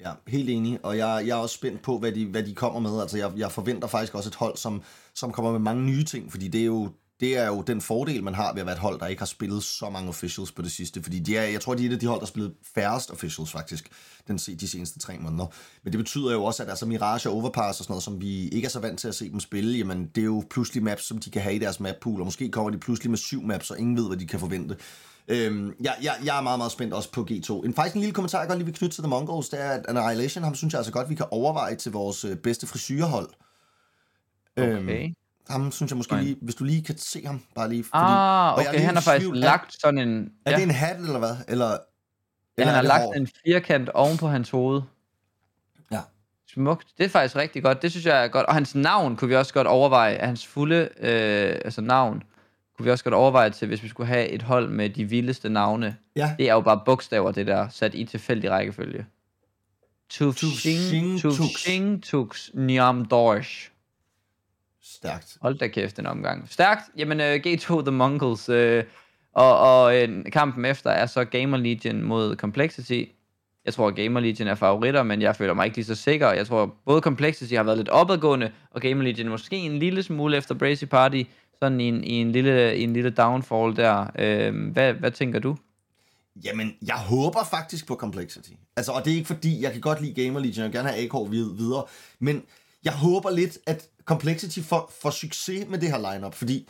Ja, helt enig, og jeg, jeg er også spændt på, hvad de, hvad de kommer med. Altså, jeg, jeg forventer faktisk også et hold, som, som kommer med mange nye ting, fordi det er jo det er jo den fordel, man har ved at være et hold, der ikke har spillet så mange officials på det sidste. Fordi de er, jeg tror, de er et af de hold, der har spillet færrest officials faktisk, den, de seneste tre måneder. Men det betyder jo også, at altså Mirage og Overpass og sådan noget, som vi ikke er så vant til at se dem spille, jamen det er jo pludselig maps, som de kan have i deres map pool, og måske kommer de pludselig med syv maps, og ingen ved, hvad de kan forvente. Øhm, jeg, jeg, jeg er meget, meget spændt også på G2. En, faktisk en lille kommentar, jeg godt lige vil knytte til The Mongols, det er, at Annihilation, ham synes jeg altså godt, vi kan overveje til vores øh, bedste frisyrehold. Okay. Øhm, ham synes jeg måske lige, hvis du lige kan se ham, bare lige. Fordi, ah, okay, han har faktisk tvivl, lagt sådan en... Er ja. det en hat, eller hvad? Eller, ja, eller han har lagt hår? en firkant oven på hans hoved. Ja. Smukt. Det er faktisk rigtig godt. Det synes jeg er godt. Og hans navn kunne vi også godt overveje. Hans fulde øh, altså navn kunne vi også godt overveje til, hvis vi skulle have et hold med de vildeste navne. Ja. Det er jo bare bogstaver, det der, sat i tilfældig rækkefølge. Tufsing, Tufsing, Tux, Niam Dorsch. Stærkt. Hold da kæft en omgang. Stærkt. Jamen, uh, G2 The Mongols. Uh, og og uh, kampen efter er så Gamer Legion mod Complexity. Jeg tror, at Gamer Legion er favoritter, men jeg føler mig ikke lige så sikker. Jeg tror, både Complexity har været lidt opadgående, og Gamer Legion måske en lille smule efter Brazy Party, sådan i en, i en, lille, i en lille downfall der. Øh, hvad, hvad tænker du? Jamen, jeg håber faktisk på Complexity. Altså, og det er ikke fordi, jeg kan godt lide Gamer Legion, jeg vil gerne have AK videre, men jeg håber lidt, at Complexity får, får succes med det her lineup, fordi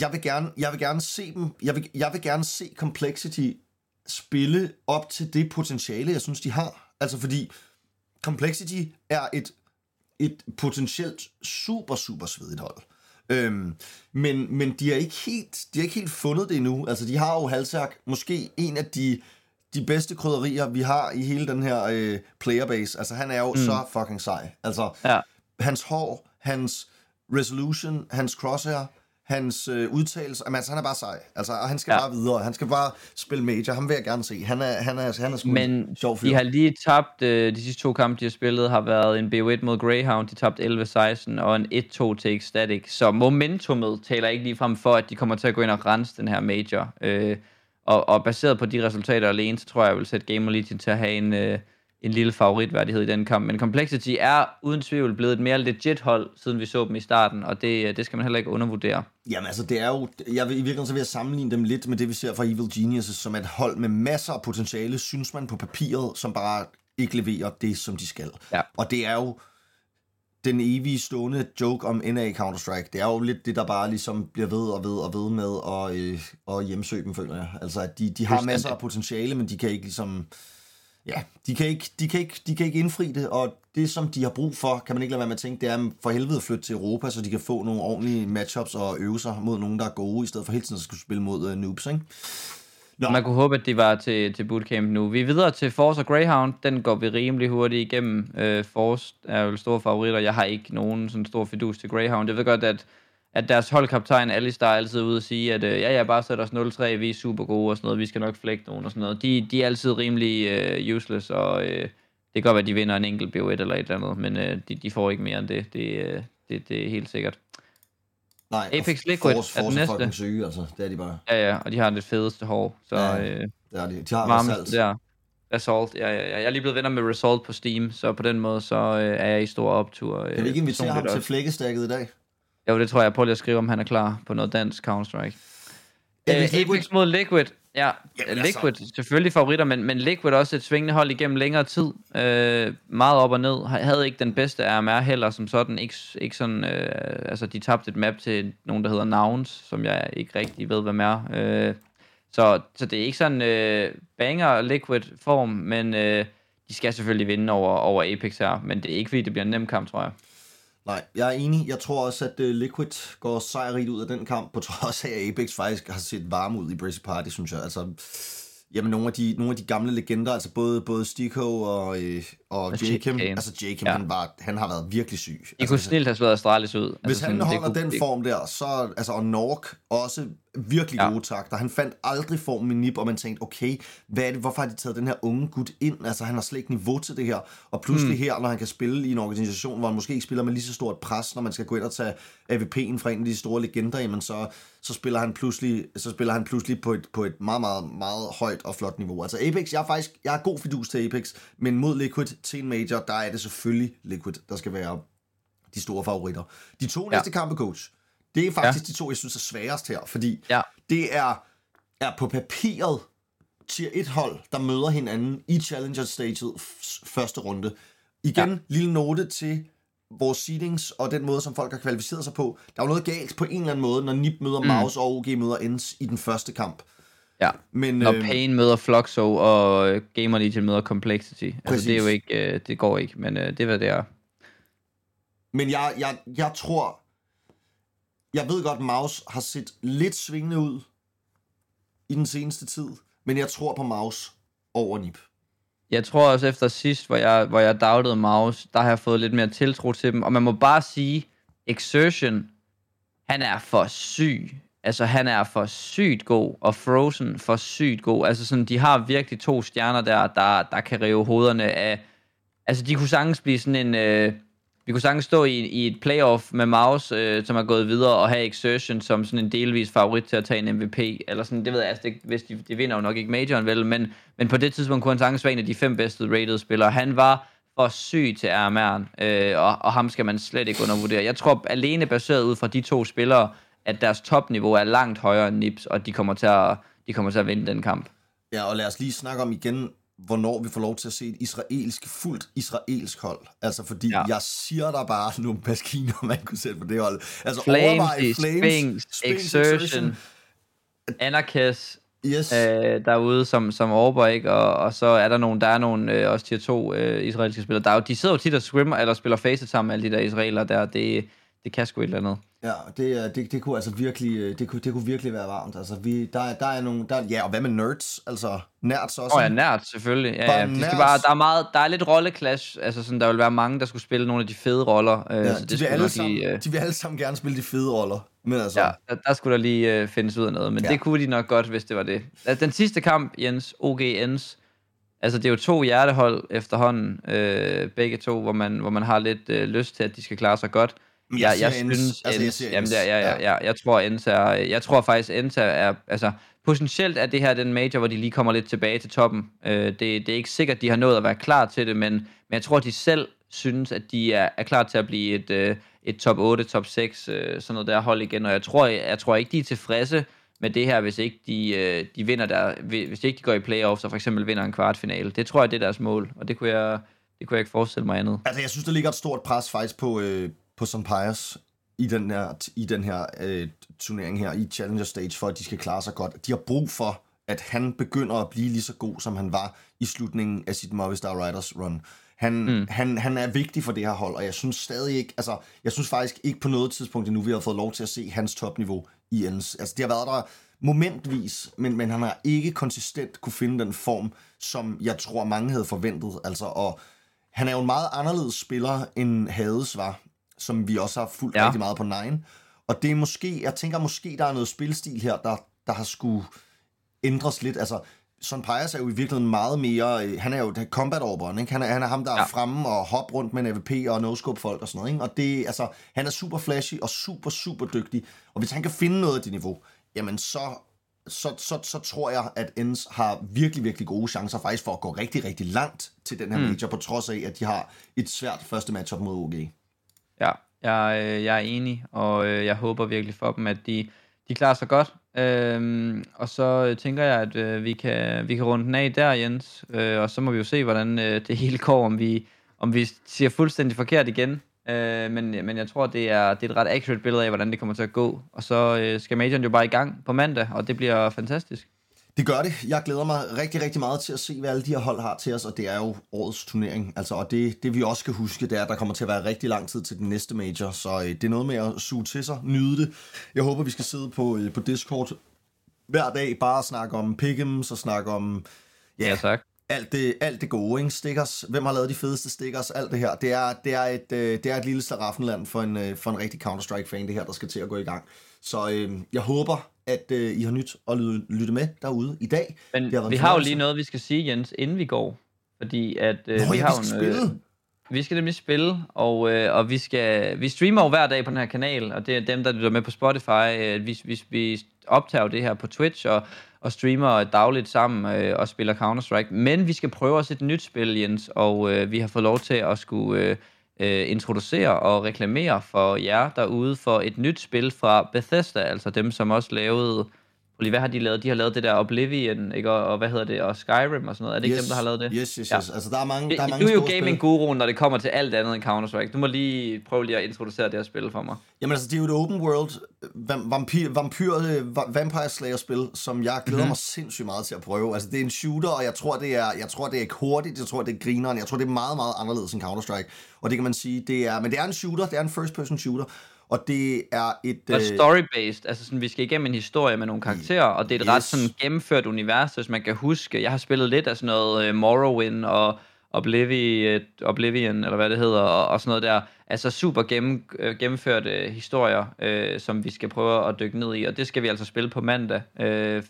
jeg vil gerne, jeg vil gerne se dem, jeg vil, jeg vil gerne se Complexity spille op til det potentiale, jeg synes, de har. Altså fordi Complexity er et, et potentielt super, super svedigt hold. Øhm, men, men de har ikke helt, de har ikke helt fundet det endnu. Altså, de har jo Halsak, måske en af de, de bedste krydderier, vi har i hele den her øh, playerbase. Altså, han er jo mm. så fucking sej. Altså, ja. hans hår, hans resolution, hans crosshair, hans øh, udtalelse, jamen, altså, han er bare sej. Altså, og han skal ja. bare videre. Han skal bare spille major. Ham vil jeg gerne se. Han er, han er, han er sgu Men sjov fyr. de har lige tabt, øh, de sidste to kampe, de har spillet, har været en BO1 mod Greyhound. De tabte 11-16 og en 1-2 til Ecstatic. Så momentummet taler ikke lige frem for, at de kommer til at gå ind og rense den her major. Øh, og, og baseret på de resultater alene, så tror jeg, jeg vil sætte Gamer Legion til at have en... Øh, en lille favoritværdighed i den kamp. Men Complexity er uden tvivl blevet et mere legit hold, siden vi så dem i starten, og det, det skal man heller ikke undervurdere. Jamen altså, det er jo, jeg vil, i virkeligheden så vil jeg sammenligne dem lidt med det, vi ser fra Evil Geniuses, som et hold med masser af potentiale, synes man på papiret, som bare ikke leverer det, som de skal. Ja. Og det er jo den evige stående joke om NA Counter-Strike. Det er jo lidt det, der bare ligesom bliver ved og ved og ved med at, øh, at hjemsøge dem, føler jeg. Altså, at de, de har masser af potentiale, men de kan ikke ligesom ja, de kan, ikke, de, kan ikke, de kan ikke indfri det, og det, som de har brug for, kan man ikke lade være med at tænke, det er for helvede at flytte til Europa, så de kan få nogle ordentlige matchups og øve sig mod nogen, der er gode, i stedet for hele tiden at skulle spille mod uh, noobs, ikke? Nå. Man kunne håbe, at de var til, til bootcamp nu. Vi er videre til Force og Greyhound. Den går vi rimelig hurtigt igennem. Uh, Force er jo store favoritter. Jeg har ikke nogen sådan stor fidus til Greyhound. Jeg ved godt, at at deres holdkaptajn Alistair er altid ude og sige, at øh, ja, ja, bare sæt os 0-3, vi er super gode og sådan noget, vi skal nok flække nogen og sådan noget. De, de er altid rimelig øh, useless, og øh, det kan godt være, at de vinder en enkelt BO1 eller et eller andet, men øh, de, de får ikke mere end det. Det, øh, det, det er helt sikkert. Nej, Apex Liquid Force, er den næste. Force syge, altså. Det er de bare. Ja, ja, og de har det fedeste hår. Så, ja, øh, det er de. De har Assault. Der. Assault, ja, ja, ja. Jeg er lige blevet venner med Result på Steam, så på den måde, så øh, er jeg i stor optur. Øh, kan vi ikke invitere ham til flækkestakket i dag? Jo, det tror jeg. Prøv lige at skrive, om han er klar på noget dansk Counter-Strike. Ja, uh, Apex mod Liquid. Ja, Jamen, Liquid altså. selvfølgelig favoritter, men, men Liquid også et svingende hold igennem længere tid. Uh, meget op og ned. Havde ikke den bedste RMR heller som sådan. Ikke, ikke sådan, uh, altså de tabte et map til nogen, der hedder Nouns, som jeg ikke rigtig ved, hvad er. Uh, så, så det er ikke sådan uh, banger Liquid form, men uh, de skal selvfølgelig vinde over, over Apex her. Men det er ikke fordi, det bliver en nem kamp, tror jeg. Nej, jeg er enig. Jeg tror også, at uh, Liquid går sejrigt ud af den kamp, på [LAUGHS] trods af, at Apex faktisk har set varm ud i Brazy Party, synes jeg. Altså, jamen, nogle af de, nogle af de gamle legender, altså både, både Stico og, øh, og Jakim, altså Jakim, ja. han, var, han har været virkelig syg. Det altså, kunne snilt have slået Astralis ud. Hvis altså, han holder kunne, den form der, så, altså, og Nork også virkelig ja. gode takter. Han fandt aldrig formen i Nip, og man tænkte, okay, hvad er det, hvorfor har de taget den her unge gut ind? Altså, han har slet ikke niveau til det her. Og pludselig mm. her, når han kan spille i en organisation, hvor han måske ikke spiller med lige så stort pres, når man skal gå ind og tage AVP'en fra en af de store legender, jamen så, så spiller han pludselig, så spiller han pludselig på et, på et meget, meget, meget højt og flot niveau. Altså Apex, jeg er faktisk, jeg er god fidus til Apex, men mod Liquid til en major, der er det selvfølgelig Liquid, der skal være de store favoritter. De to ja. næste kampe, coach, Det er faktisk ja. de to, jeg synes er sværest her, fordi Ja. det er, er på papiret tier 1 hold, der møder hinanden i Challenger Staget f- første runde. Igen, ja. lille note til vores seedings og den måde, som folk har kvalificeret sig på. Der er jo noget galt på en eller anden måde, når NIP møder mm. Mouse og OG møder ENS i den første kamp. Ja. Men, Når øh, Pain møder Fluxo, og Gamer Legion møder Complexity. Altså, Præcis. det er jo ikke, øh, det går ikke, men øh, det er, hvad det er. Men jeg, jeg, jeg tror... Jeg ved godt, Maus har set lidt svingende ud i den seneste tid, men jeg tror på Maus over Nip. Jeg tror også efter sidst, hvor jeg, hvor jeg doubtede Maus, der har jeg fået lidt mere tiltro til dem. Og man må bare sige, Exertion, han er for syg. Altså, han er for sygt god, og Frozen for sygt god. Altså, sådan, de har virkelig to stjerner der, der, der kan rive hovederne af... Altså, de kunne sagtens blive sådan en... Øh, vi kunne sagtens stå i, i et playoff med Maus, øh, som er gået videre, og have Exertion som sådan en delvis favorit til at tage en MVP. Eller sådan, det ved jeg, altså, det, hvis de, de vinder jo nok ikke majoren vel, men, men på det tidspunkt kunne han sagtens være en af de fem bedste rated spillere. Han var for syg til RMR'en, øh, og, og ham skal man slet ikke undervurdere. Jeg tror alene baseret ud fra de to spillere, at deres topniveau er langt højere end Nips, og de kommer til at, de kommer til at vinde den kamp. Ja, og lad os lige snakke om igen, hvornår vi får lov til at se et israelsk, fuldt israelsk hold. Altså, fordi ja. Jeg siger der bare nogle maskiner, man kunne sætte på det hold. Altså, Flames, overvej i Sphinx, Exertion, Anarchist, Yes. øh, derude som, som overbør, ikke? Og, og så er der nogle, der er nogle øh, også tier 2 øh, israelske spillere. Der er jo, de sidder jo tit og scrimmer, eller spiller facet sammen, alle de der israelere der. Det, det kan sgu et eller andet. Ja, det, det, det kunne altså virkelig, øh, det kunne, det kunne virkelig være varmt. Altså, vi, der, er- der er nogle, der, ja, og hvad med nerds? Altså, nerds også. Åh oh, ja, nært selvfølgelig. Ja, Bare ja. De skal nerds. bare, der, er meget, der er lidt rolleclash, altså sådan, der vil være mange, der skulle spille nogle af de fede roller. Øh, ja, så de, det vil skulle alle sammen, lige, øh, de vil alle sammen gerne spille de fede roller. Men altså, Ja, der, der skulle der lige øh, findes ud af noget, men Ja. ja. det kunne de nok godt, hvis det var det. Altså, Den sidste kamp, Jens, OGN's, altså det er jo to hjertehold efterhånden, øh, begge to, hvor man, hvor man har lidt øh, lyst til, at de skal klare sig godt. Men Jeg, jeg jeg, synes, Altså, jeg siger jamen, Ens. ja, ja, ja, Ja. jeg tror er, jeg tror faktisk er, er, altså potentielt er det her den major, hvor de lige kommer lidt tilbage til toppen. Øh, det, det er ikke sikkert, de har nået at være klar til det, men, men jeg tror, de selv synes, at de er, er klar til at blive et, øh, et top 8, top 6, øh, sådan noget der hold igen, og jeg tror, jeg, jeg tror ikke, de er tilfredse med det her, hvis ikke de, øh, de vinder der, hvis ikke de går i playoffs og for eksempel vinder en kvartfinale. Det tror jeg, det er deres mål, og det kunne jeg, det kunne jeg ikke forestille mig andet. Altså, jeg synes, der ligger et stort pres faktisk på, øh, på St. Pius i den her, i den her øh, turnering her, i Challenger Stage, for at de skal klare sig godt. De har brug for, at han begynder at blive lige så god, som han var i slutningen af sit Movistar Riders run. Han, mm. han, han er vigtig for det her hold, og jeg synes stadig ikke, altså, jeg synes faktisk ikke på noget tidspunkt endnu, vi har fået lov til at se hans topniveau i ens. Altså, det har været der momentvis, men, men han har ikke konsistent kunne finde den form, som jeg tror mange havde forventet. Altså, og han er jo en meget anderledes spiller, end Hades var, som vi også har fulgt ja. Rigtig meget på Nine. Og det er måske, jeg tænker måske, der er noget spilstil her, der, der har skulle ændres lidt. Altså, Son Pius er jo i virkeligheden meget mere, øh, han er jo combat overbånd, ikke? Han er, han er ham, der ja. er fremme og hop rundt med en AVP og no-scope folk og sådan noget, ikke? Og det, altså, han er super flashy og super, super dygtig. Og hvis han kan finde noget af det niveau, jamen så, så, så, så tror jeg, at Ens har virkelig, virkelig gode chancer faktisk for at gå rigtig, rigtig langt til den her mm. major, på trods af, at de har et svært første matchup mod OG. Ja, jeg, øh, jeg er enig, og øh, jeg håber virkelig for dem, at de, de klarer sig godt. Øhm, og så øh, tænker jeg, at øh, vi, kan, vi kan runde den af der, Jens. Øh, og så må vi jo se, hvordan øh, det hele går, om vi, om vi siger fuldstændig forkert igen. Øh, men, men jeg tror, det er, det er et ret accurate billede af, hvordan det kommer til at gå. Og så øh, skal majoren jo bare i gang på mandag, og det bliver fantastisk. Det gør det. Jeg glæder mig rigtig, rigtig meget til at se, hvad alle de her hold har til os, og det er jo årets turnering. Altså, og det, det vi også skal huske, det er, at der kommer til at være rigtig lang tid til den næste major, så øh, det er noget med at suge til sig, nyde det. Jeg håber, vi skal sidde på, øh, på Discord hver dag, bare snakke om pick'ems og snakke om Ja, tak. alt det, alt det gode, ikke? Stickers. Hvem har lavet de fedeste stickers? Alt det her. Det er, det er, et, øh, det er et lille slaraffenland for en, øh, for en rigtig Counter-Strike-fan, det her, der skal til at gå i gang. Så øh, jeg håber, at øh, I har nyt at lytte, med derude i dag. Men Det har vi har jo lige noget, vi skal sige, Jens, inden vi går. Fordi at øh, Nå, vi ja, har vi skal en, spille. Vi skal nemlig spille, og, øh, og vi, skal, vi streamer jo hver dag på den her kanal, og det er dem, der lytter med på Spotify. Øh, vi, vi, vi optager jo det her på Twitch og, og streamer dagligt sammen øh, og spiller Counter-Strike. Men vi skal prøve os et nyt spil, Jens, og øh, vi har fået lov til at skulle øh, øh, introducere og reklamere for jer derude for et nyt spil fra Bethesda, altså dem, som også lavede lige, hvad har de lavet? De har lavet det der Oblivion, ikke? Og, og hvad hedder det? Og Skyrim og sådan noget. Er det yes. ikke dem, der har lavet det? Yes, yes, yes. Ja. Altså, der er mange, der er mange Du er jo gaming-guruen, når det kommer til alt andet end Counter-Strike. Du må lige prøve lige at introducere det her spil for mig. Jamen altså, det er jo et open world vampyr, vampyr Vampire Slayer-spil, som jeg glæder mm-hmm. mig sindssygt meget til at prøve. Altså, det er en shooter, og jeg tror, det er, jeg tror, det er ikke hurtigt, jeg tror, det er grineren, jeg tror, det er meget, meget anderledes end Counter-Strike. Og det kan man sige, det er, men det er en shooter, det er en first-person shooter, og det er et... Og øh, story-based, altså sådan, vi skal igennem en historie med nogle karakterer, og det er et yes. ret sådan gennemført univers, hvis man kan huske. Jeg har spillet lidt af sådan noget uh, Morrowind og Oblivion, Oblivion, eller hvad det hedder, og, og sådan noget der. Altså super gennem, gennemførte historier, uh, som vi skal prøve at dykke ned i, og det skal vi altså spille på mandag uh,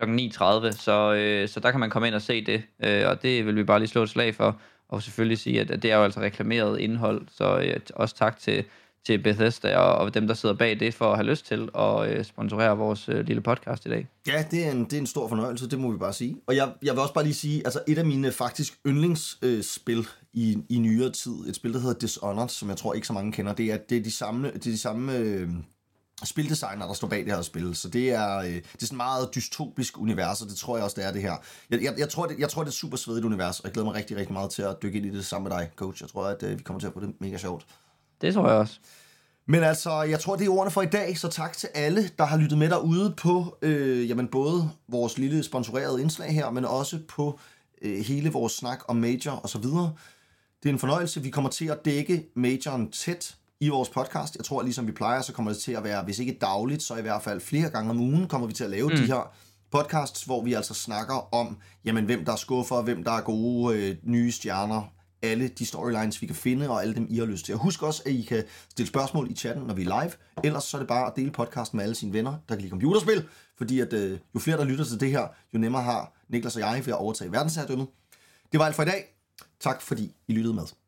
kl. 9.30, så, uh, så der kan man komme ind og se det, uh, og det vil vi bare lige slå et slag for, og selvfølgelig sige, at, at det er jo altså reklameret indhold, så uh, også tak til til Bethesda og, og dem, der sidder bag det, for at have lyst til at øh, sponsorere vores øh, lille podcast i dag. Ja, det er, en, det er en stor fornøjelse, det må vi bare sige. Og jeg, jeg vil også bare lige sige, altså et af mine faktisk yndlingsspil øh, i, i nyere tid, et spil, der hedder Dishonored, som jeg tror ikke så mange kender, det er, det er de samme, det er de samme øh, spildesigner, der står bag det her spil. Så det er, øh, det er sådan meget dystopisk univers, og det tror jeg også, det er det her. Jeg, jeg, jeg, tror, det, jeg tror, det er et super svedigt univers, og jeg glæder mig rigtig, rigtig meget til at dykke ind i det sammen med dig, coach. Jeg tror, at øh, vi kommer til at få det mega sjovt. Det tror jeg også. Men altså, jeg tror, det er ordene for i dag, så tak til alle, der har lyttet med derude på øh, jamen både vores lille sponsorerede indslag her, men også på øh, hele vores snak om Major og så videre. Det er en fornøjelse. Vi kommer til at dække Majoren tæt i vores podcast. Jeg tror, ligesom vi plejer, så kommer det til at være, hvis ikke dagligt, så i hvert fald flere gange om ugen, kommer vi til at lave mm. de her podcasts, hvor vi altså snakker om, jamen, hvem der er skuffer, hvem der er gode øh, nye stjerner, alle de storylines, vi kan finde, og alle dem, I har lyst til. Og husk også, at I kan stille spørgsmål i chatten, når vi er live. Ellers så er det bare at dele podcasten med alle sine venner, der kan lide computerspil. Fordi at, øh, jo flere, der lytter til det her, jo nemmere har Niklas og jeg ved at overtage verdensherredømmet. Det var alt for i dag. Tak fordi I lyttede med.